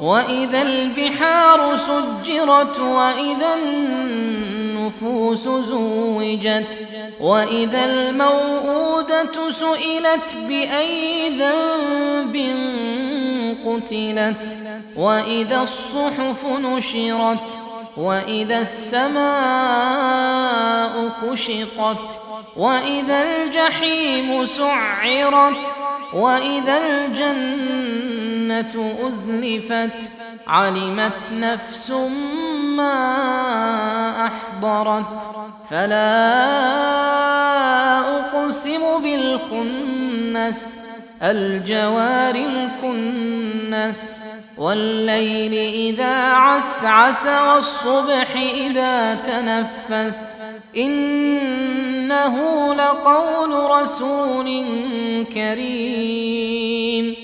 وإذا البحار سجرت وإذا النفوس زوجت وإذا الموءودة سئلت بأي ذنب قتلت وإذا الصحف نشرت وإذا السماء كشطت وإذا الجحيم سعرت وإذا الجنة أزلفت علمت نفس ما أحضرت. فلا أقسم بالخنس الجوار الكنس. والليل إذا عسعس والصبح إذا تنفس. إنه لقول رسول كريم.